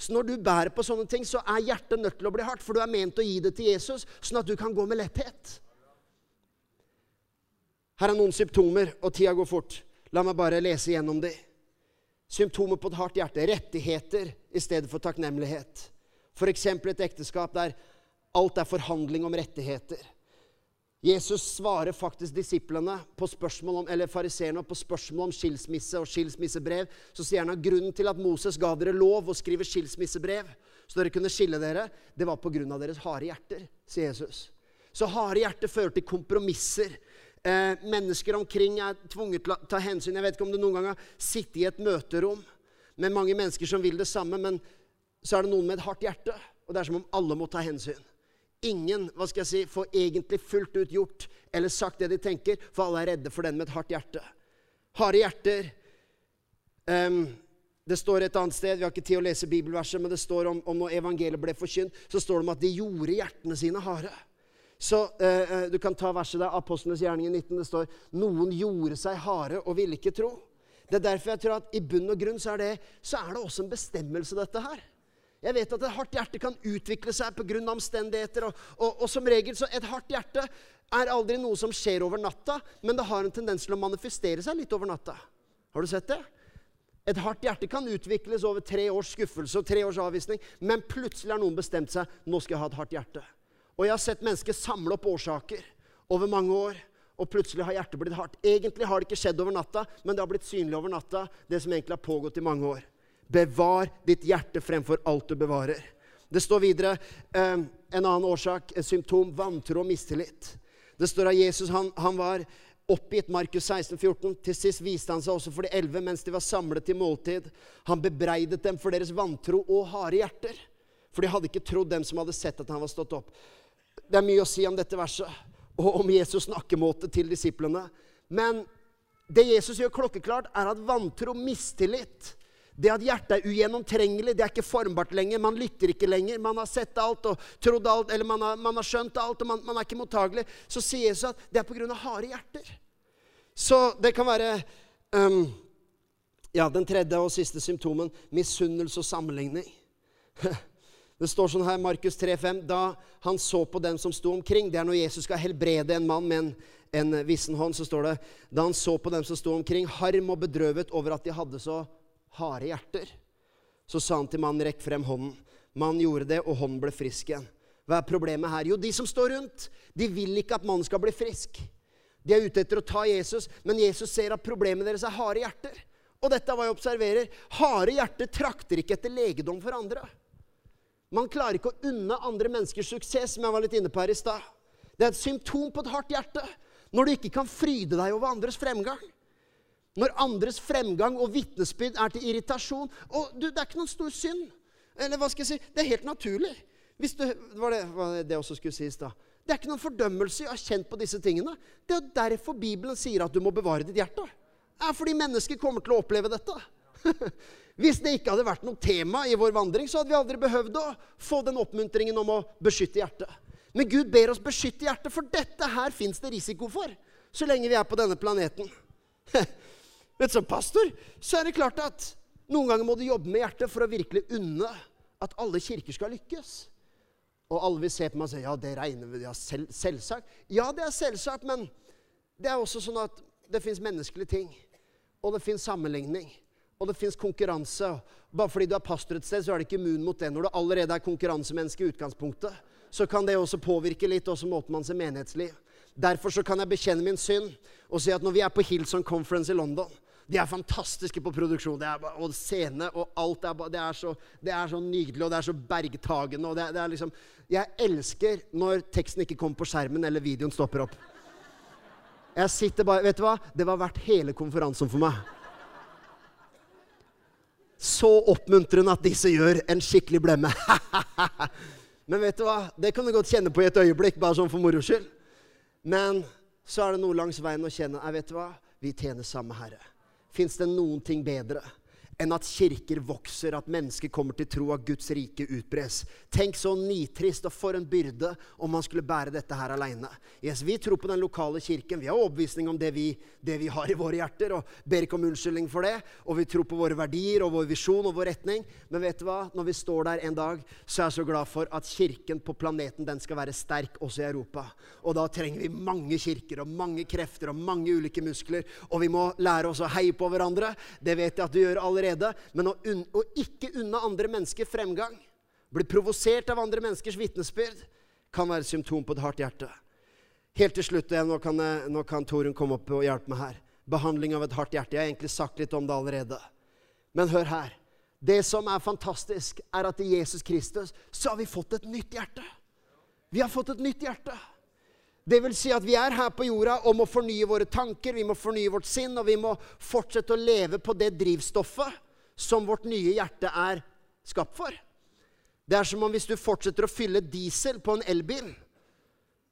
Så når du bærer på sånne ting, så er hjertet nødt til å bli hardt, for du er ment å gi det til Jesus, sånn at du kan gå med letthet. Her er noen symptomer, og tida går fort. La meg bare lese gjennom de. Symptomer på et hardt hjerte. Rettigheter i stedet for takknemlighet. F.eks. et ekteskap der alt er forhandling om rettigheter. Jesus svarer faktisk disiplene på spørsmål om, eller fariseerne på spørsmål om skilsmisse og skilsmissebrev. Så sier han at grunnen til at Moses ga dere lov å skrive skilsmissebrev, så dere kunne skille dere, det var pga. deres harde hjerter, sier Jesus. Så harde hjerter fører til kompromisser. Eh, mennesker omkring er tvunget til å ta hensyn. Jeg vet ikke om du noen gang har sittet i et møterom med mange mennesker som vil det samme, men så er det noen med et hardt hjerte. Og det er som om alle må ta hensyn. Ingen hva skal jeg si, får egentlig fullt ut gjort eller sagt det de tenker, for alle er redde for den med et hardt hjerte. Harde hjerter Um, Det står et annet sted, vi har ikke tid å lese bibelverset, men det står om, om når evangeliet ble forkynt, så står det om at de gjorde hjertene sine harde. Så eh, eh, Du kan ta verset der, Apostlenes gjerning i 19. Det står noen gjorde seg harde og ville ikke tro. Det er derfor jeg tror at i bunn og grunn så er det, så er det også en bestemmelse, dette her. Jeg vet at et hardt hjerte kan utvikle seg pga. omstendigheter. Og, og, og som regel så et hardt hjerte er aldri noe som skjer over natta, men det har en tendens til å manifestere seg litt over natta. Har du sett det? Et hardt hjerte kan utvikles over tre års skuffelse og tre års avvisning, men plutselig har noen bestemt seg nå skal jeg ha et hardt hjerte. Og jeg har sett mennesker samle opp årsaker over mange år, og plutselig har hjertet blitt hardt. Egentlig har det ikke skjedd over natta, men det har blitt synlig over natta, det som egentlig har pågått i mange år. Bevar ditt hjerte fremfor alt du bevarer. Det står videre eh, en annen årsak, et symptom, vantro og mistillit. Det står at Jesus han, han var oppgitt, Markus 16, 14. Til sist viste han seg også for de elleve mens de var samlet til måltid. Han bebreidet dem for deres vantro og harde hjerter. For de hadde ikke trodd dem som hadde sett at han var stått opp. Det er mye å si om dette verset og om Jesus' snakkemåte til disiplene. Men det Jesus gjør klokkeklart, er at vantro, mistillit det at hjertet er ugjennomtrengelig, det er ikke formbart lenger. Man lytter ikke lenger. Man har sett alt og trodd alt, eller man har, man har skjønt alt, og man, man, er ikke mottagelig. Så sier Jesus at det er pga. harde hjerter. Så det kan være um, ja, den tredje og siste symptomen misunnelse og sammenligning. [laughs] Det står sånn her, Markus 3,5.: Da han så på dem som sto omkring Det er når Jesus skal helbrede en mann med en, en vissen hånd. så står det, Da han så på dem som sto omkring, harm og bedrøvet over at de hadde så harde hjerter. Så sa han til mannen, rekk frem hånden. Mannen gjorde det, og hånden ble frisk igjen. Hva er problemet her? Jo, de som står rundt, de vil ikke at mannen skal bli frisk. De er ute etter å ta Jesus, men Jesus ser at problemet deres er harde hjerter. Og dette er hva jeg observerer. Harde hjerter trakter ikke etter legedom for andre. Man klarer ikke å unne andre menneskers suksess, som jeg var litt inne på her i stad. Det er et symptom på et hardt hjerte. Når du ikke kan fryde deg over andres fremgang. Når andres fremgang og vitnesbyrd er til irritasjon. Og du, det er ikke noen stor synd. Eller hva skal jeg si? Det er helt naturlig. Hvis du, var det var det også skulle si i stad. Det er ikke noen fordømmelse. Jeg har kjent på disse tingene. Det er derfor Bibelen sier at du må bevare ditt hjerte. Det er fordi mennesker kommer til å oppleve dette. [laughs] Hvis det ikke hadde vært noe tema i vår vandring, så hadde vi aldri behøvd å få den oppmuntringen om å beskytte hjertet. Men Gud ber oss beskytte hjertet, for dette her fins det risiko for så lenge vi er på denne planeten. [laughs] Du, Som pastor så er det klart at noen ganger må du jobbe med hjertet for å virkelig unne at alle kirker skal lykkes. Og alle vil se på meg og si ja, det regner vi ja, selv, selvsagt. Ja, det er selvsagt, men det er også sånn at det fins menneskelige ting. Og det fins sammenligning. Og det fins konkurranse. Bare fordi du er pastor et sted, så er du ikke immun mot det. Når du allerede er konkurransemenneske i utgangspunktet, så kan det også påvirke litt også måten man ser menighetsliv. Derfor så kan jeg bekjenne min synd og si at når vi er på Hillsong Conference i London de er fantastiske på produksjon. Er, og scene og alt. Er, det, er så, det, er så, nydelig, og det er så bergtagende. det, det liksom, Jeg elsker når teksten ikke kommer på skjermen eller videoen stopper opp. Jeg sitter bare Vet du hva? Det var verdt hele konferansen for meg. Så oppmuntrende at disse gjør en skikkelig blemme. [laughs] Men vet du hva? Det kan du godt kjenne på i et øyeblikk, bare sånn for moro skyld. Men så er det noe langs veien å kjenne. Jeg vet du hva? Vi tjener samme Herre. Fins det noen ting bedre enn at kirker vokser, at mennesker kommer til tro, at Guds rike utbres. Tenk så nitrist og for en byrde om man skulle bære dette her aleine. Yes, vi tror på den lokale kirken. Vi har overbevisning om det vi, det vi, har i våre hjerter, og ber ikke om unnskyldning for det. Og vi tror på våre verdier og vår visjon og vår retning. Men vet du hva? Når vi står der en dag, så er jeg så glad for at kirken på planeten den skal være sterk også i Europa. Og da trenger vi mange kirker og mange krefter og mange ulike muskler. Og vi må lære oss å heie på hverandre. Det vet jeg at du gjør allerede glede, men å, å ikke unne andre mennesker fremgang, bli provosert av andre menneskers vitnesbyrd, kan være symptom på et hardt hjerte. Helt til slutt, nå kan, jeg, nå kan Torunn komme opp og hjelpe meg her. Behandling av et hardt hjerte. Jeg har egentlig sagt litt om det allerede. Men hør her. Det som er fantastisk, er at i Jesus Kristus så har vi fått et nytt hjerte. Vi har fått et nytt hjerte. Det vil si at vi er her på jorda og må fornye våre tanker, vi må fornye vårt sinn, og vi må fortsette å leve på det drivstoffet som vårt nye hjerte er skapt for. Det er som om hvis du fortsetter å fylle diesel på en elbil,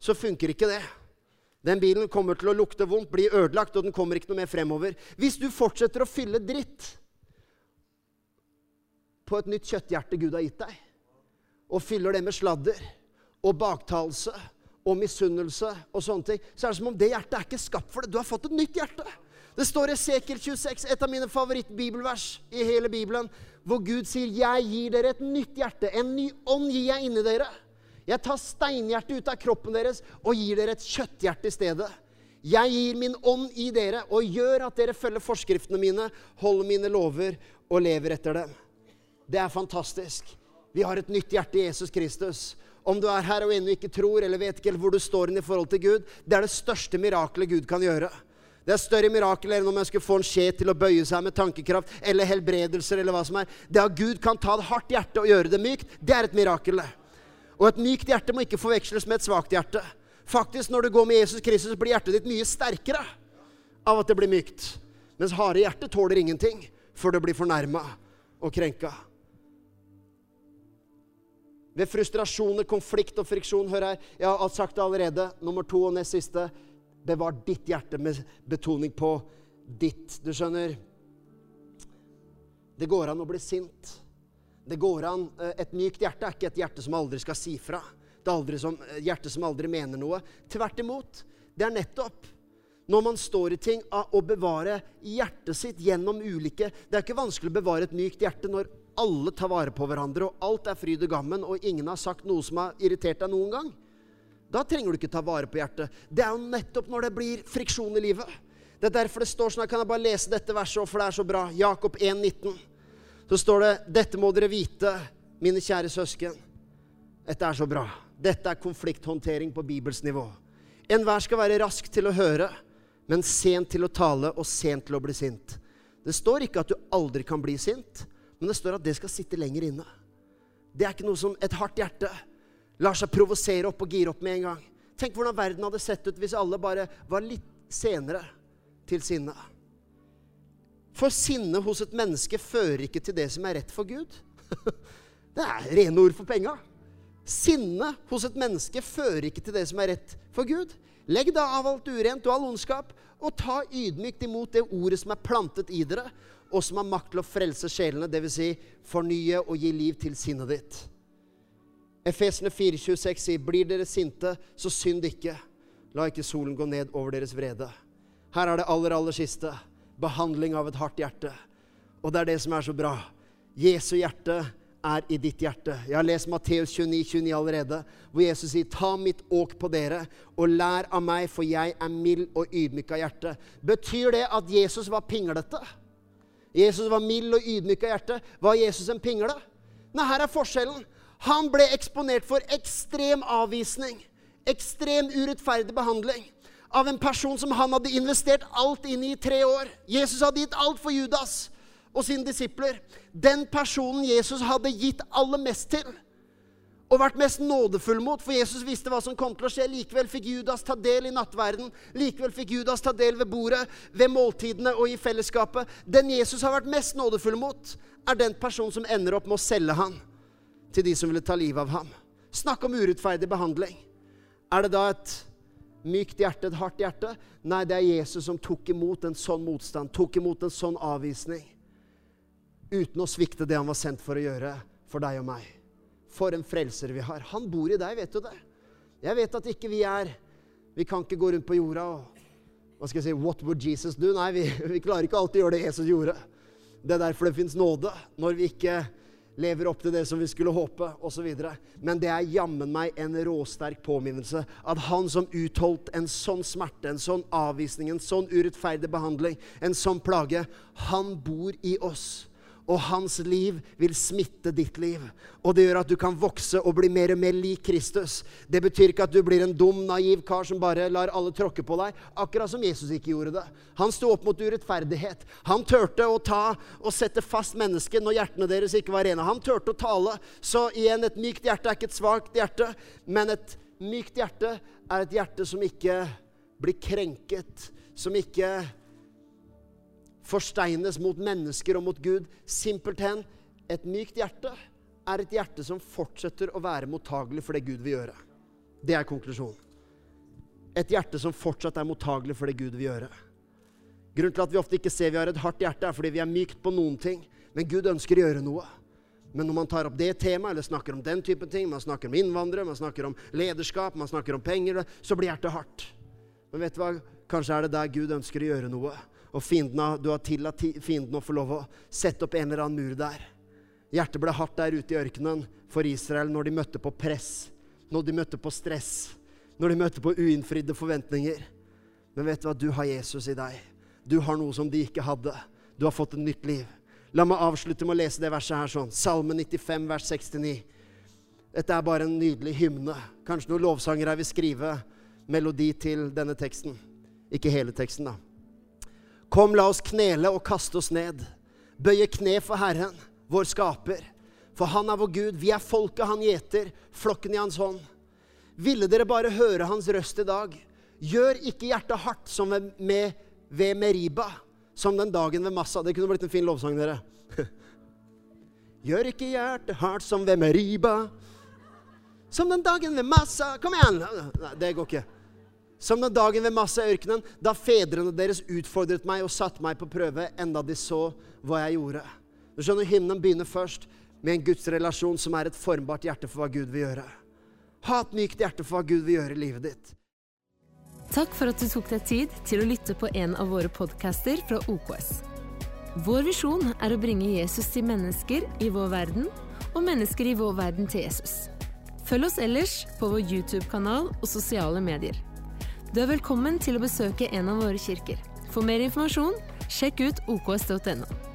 så funker ikke det. Den bilen kommer til å lukte vondt, bli ødelagt, og den kommer ikke noe mer fremover. Hvis du fortsetter å fylle dritt på et nytt kjøtthjerte Gud har gitt deg, og fyller det med sladder og baktalelse og misunnelse og sånne ting, så er det som om det hjertet er ikke skapt for det. Du har fått et nytt hjerte. Det står i Sekel 26, et av mine favorittbibelvers i hele Bibelen, hvor Gud sier, 'Jeg gir dere et nytt hjerte. En ny ånd gir jeg inni dere.' 'Jeg tar steinhjertet ut av kroppen deres og gir dere et kjøtthjerte i stedet.' 'Jeg gir min ånd i dere og gjør at dere følger forskriftene mine, holder mine lover og lever etter dem.' Det er fantastisk. Vi har et nytt hjerte i Jesus Kristus. Om du er her og ennå ikke tror, eller vet ikke hvor du står inn i forhold til Gud, det er det største mirakelet Gud kan gjøre. Det er større mirakel enn om jeg skulle få en skje til å bøye seg med tankekraft eller helbredelser eller hva som er. Det at Gud kan ta et hardt hjerte og gjøre det mykt, det er et mirakel. Og et mykt hjerte må ikke forveksles med et svakt hjerte. Faktisk, når du går med Jesus Kristus, blir hjertet ditt mye sterkere av at det blir mykt. Mens harde hjerte tåler ingenting før det blir fornærma og krenka. Ved frustrasjoner, konflikt og friksjon. Hør her, jeg har sagt det allerede. Nummer to og nest siste. Bevar ditt hjerte med betoning på ditt. Du skjønner Det går an å bli sint. Det går an eh, Et mykt hjerte er ikke et hjerte som aldri skal si fra. Det er som, et eh, hjerte som aldri mener noe. Tvert imot. Det er nettopp når man står i ting, av å bevare hjertet sitt gjennom ulike Det er ikke vanskelig å bevare et mykt hjerte når alle tar vare på hverandre, og alt er fryd og gammen, og ingen har sagt noe som har irritert deg noen gang. Da trenger du ikke ta vare på hjertet. Det er jo nettopp når det blir friksjon i livet. Det er derfor det står sånn, Kan jeg bare lese dette verset, for det er så bra? Jakob 1,19. Så står det Dette må dere vite, mine kjære søsken. Dette er så bra. Dette er konflikthåndtering på Bibels nivå. Enhver skal være rask til å høre, men sent til å tale og sent til å bli sint. Det står ikke at du aldri kan bli sint, men det står at det skal sitte lenger inne. Det er ikke noe som et hardt hjerte lar seg provosere opp og gire opp med en gang. Tenk hvordan verden hadde sett ut hvis alle bare var litt senere til sinne. For sinne hos et menneske fører ikke til det som er rett for Gud. [laughs] Det er rene ord for penga. Sinne hos et menneske fører ikke til det som er rett for Gud. Legg da av alt urent og all ondskap, og ta ydmykt imot det ordet som er plantet i dere, og som har makt til å frelse sjelene, dvs. Si, fornye og gi liv til sinnet ditt. Efesene 4,26 sier, 'Blir dere sinte, så synd ikke.' 'La ikke solen gå ned over deres vrede.' Her er det aller, aller siste. Behandling av et hardt hjerte. Og det er det som er så bra. Jesu hjerte er i ditt hjerte. Jeg har lest Matteus 29, 29 allerede, hvor Jesus sier, 'Ta mitt åk på dere, og lær av meg, for jeg er mild og ydmyk av hjerte'. Betyr det at Jesus var pinglete? Jesus var mild og ydmyk av hjerte. Var Jesus en pingle? Nei, her er forskjellen. Han ble eksponert for ekstrem avvisning, ekstrem urettferdig behandling av en person som han hadde investert alt inn i i tre år. Jesus hadde gitt alt for Judas og sine disipler. Den personen Jesus hadde gitt aller mest til og vært mest nådefull mot, for Jesus visste hva som kom til å skje. Likevel fikk Judas ta del i nattverden. Likevel fikk Judas ta del ved bordet, ved måltidene og i fellesskapet. Den Jesus har vært mest nådefull mot, er den personen som ender opp med å selge han til de som ville ta livet av ham. Snakk om urettferdig behandling. Er det da et mykt hjerte, et hardt hjerte? Nei, det er Jesus som tok imot en sånn motstand, tok imot en sånn avvisning uten å svikte det han var sendt for å gjøre for deg og meg. For en frelser vi har. Han bor i deg, vet du det? Jeg vet at ikke vi er Vi kan ikke gå rundt på jorda og hva skal jeg si, What would Jesus do? Nei, vi, [laughs] vi klarer ikke alltid å gjøre det Jesus gjorde. Det er derfor det fins nåde. Når vi ikke lever opp til det som vi skulle håpe, osv. Men det er jammen meg en råsterk påminnelse at han som utholdt en sånn smerte, en sånn avvisning, en sånn urettferdig behandling, en sånn plage, han bor i oss og hans liv vil smitte ditt liv. Og det gjør at du kan vokse og bli mer og mer lik Kristus. Det betyr ikke at du blir en dum, naiv kar som bare lar alle tråkke på deg, akkurat som Jesus ikke gjorde det. Han sto opp mot urettferdighet. Han turte å ta og sette fast mennesket når hjertene deres ikke var rene. Han turte å tale. Så igjen, et mykt hjerte er ikke et svakt hjerte, men et mykt hjerte er et hjerte som ikke blir krenket, som ikke forsteines mot mennesker og mot Gud. Simpelthen et mykt hjerte er et hjerte som fortsetter å være mottagelig for det Gud vil gjøre. Det er konklusjonen. Et hjerte som fortsatt er mottagelig for det Gud vil gjøre. Grunnen til at vi ofte ikke ser vi har et hardt hjerte, er fordi vi er mykt på noen ting. Men Gud ønsker å gjøre noe. Men når man tar opp det temaet, eller snakker om den type ting, man snakker om innvandrere, man snakker om lederskap, man snakker om penger, så blir hjertet hardt. Men vet du hva? Kanskje er det der Gud ønsker å gjøre noe og fiendene, du har tillatt fienden å få lov å sette opp en eller annen mur der. Hjertet ble hardt der ute i ørkenen for Israel når de møtte på press, når de møtte på stress, når de møtte på uinnfridde forventninger. Men vet du hva? Du har Jesus i deg. Du har noe som de ikke hadde. Du har fått et nytt liv. La meg avslutte med å lese det verset her sånn. Salme 95, vers 69. Dette er bare en nydelig hymne. Kanskje noen lovsangere vil skrive melodi til denne teksten. Ikke hele teksten, da. Kom, la oss knele og kaste oss ned. Bøye kne for Herren, vår skaper. For han er vår Gud. Vi er folket han gjeter, flokken i hans hånd. Ville dere bare høre hans røst i dag? Gjør ikke hjertet hardt som ved, med, ved Meriba, som den dagen ved Massa. Det kunne blitt en fin lovsang, dere. [laughs] Gjør ikke hjertet hardt som ved Meriba, som den dagen ved Massa. Kom igjen! Nei, det går ikke. Som den dagen ved Massa-ørkenen, da fedrene deres utfordret meg og satte meg på prøve, enda de så hva jeg gjorde. Du skjønner, Hymnen begynner først med en gudsrelasjon som er et formbart hjerte for hva Gud vil gjøre. Ha et mykt hjerte for hva Gud vil gjøre i livet ditt. Takk for at du tok deg tid til å lytte på en av våre podcaster fra OKS. Vår visjon er å bringe Jesus til mennesker i vår verden, og mennesker i vår verden til Jesus. Følg oss ellers på vår YouTube-kanal og sosiale medier. Du er velkommen til å besøke en av våre kirker. For mer informasjon, sjekk ut oks.no.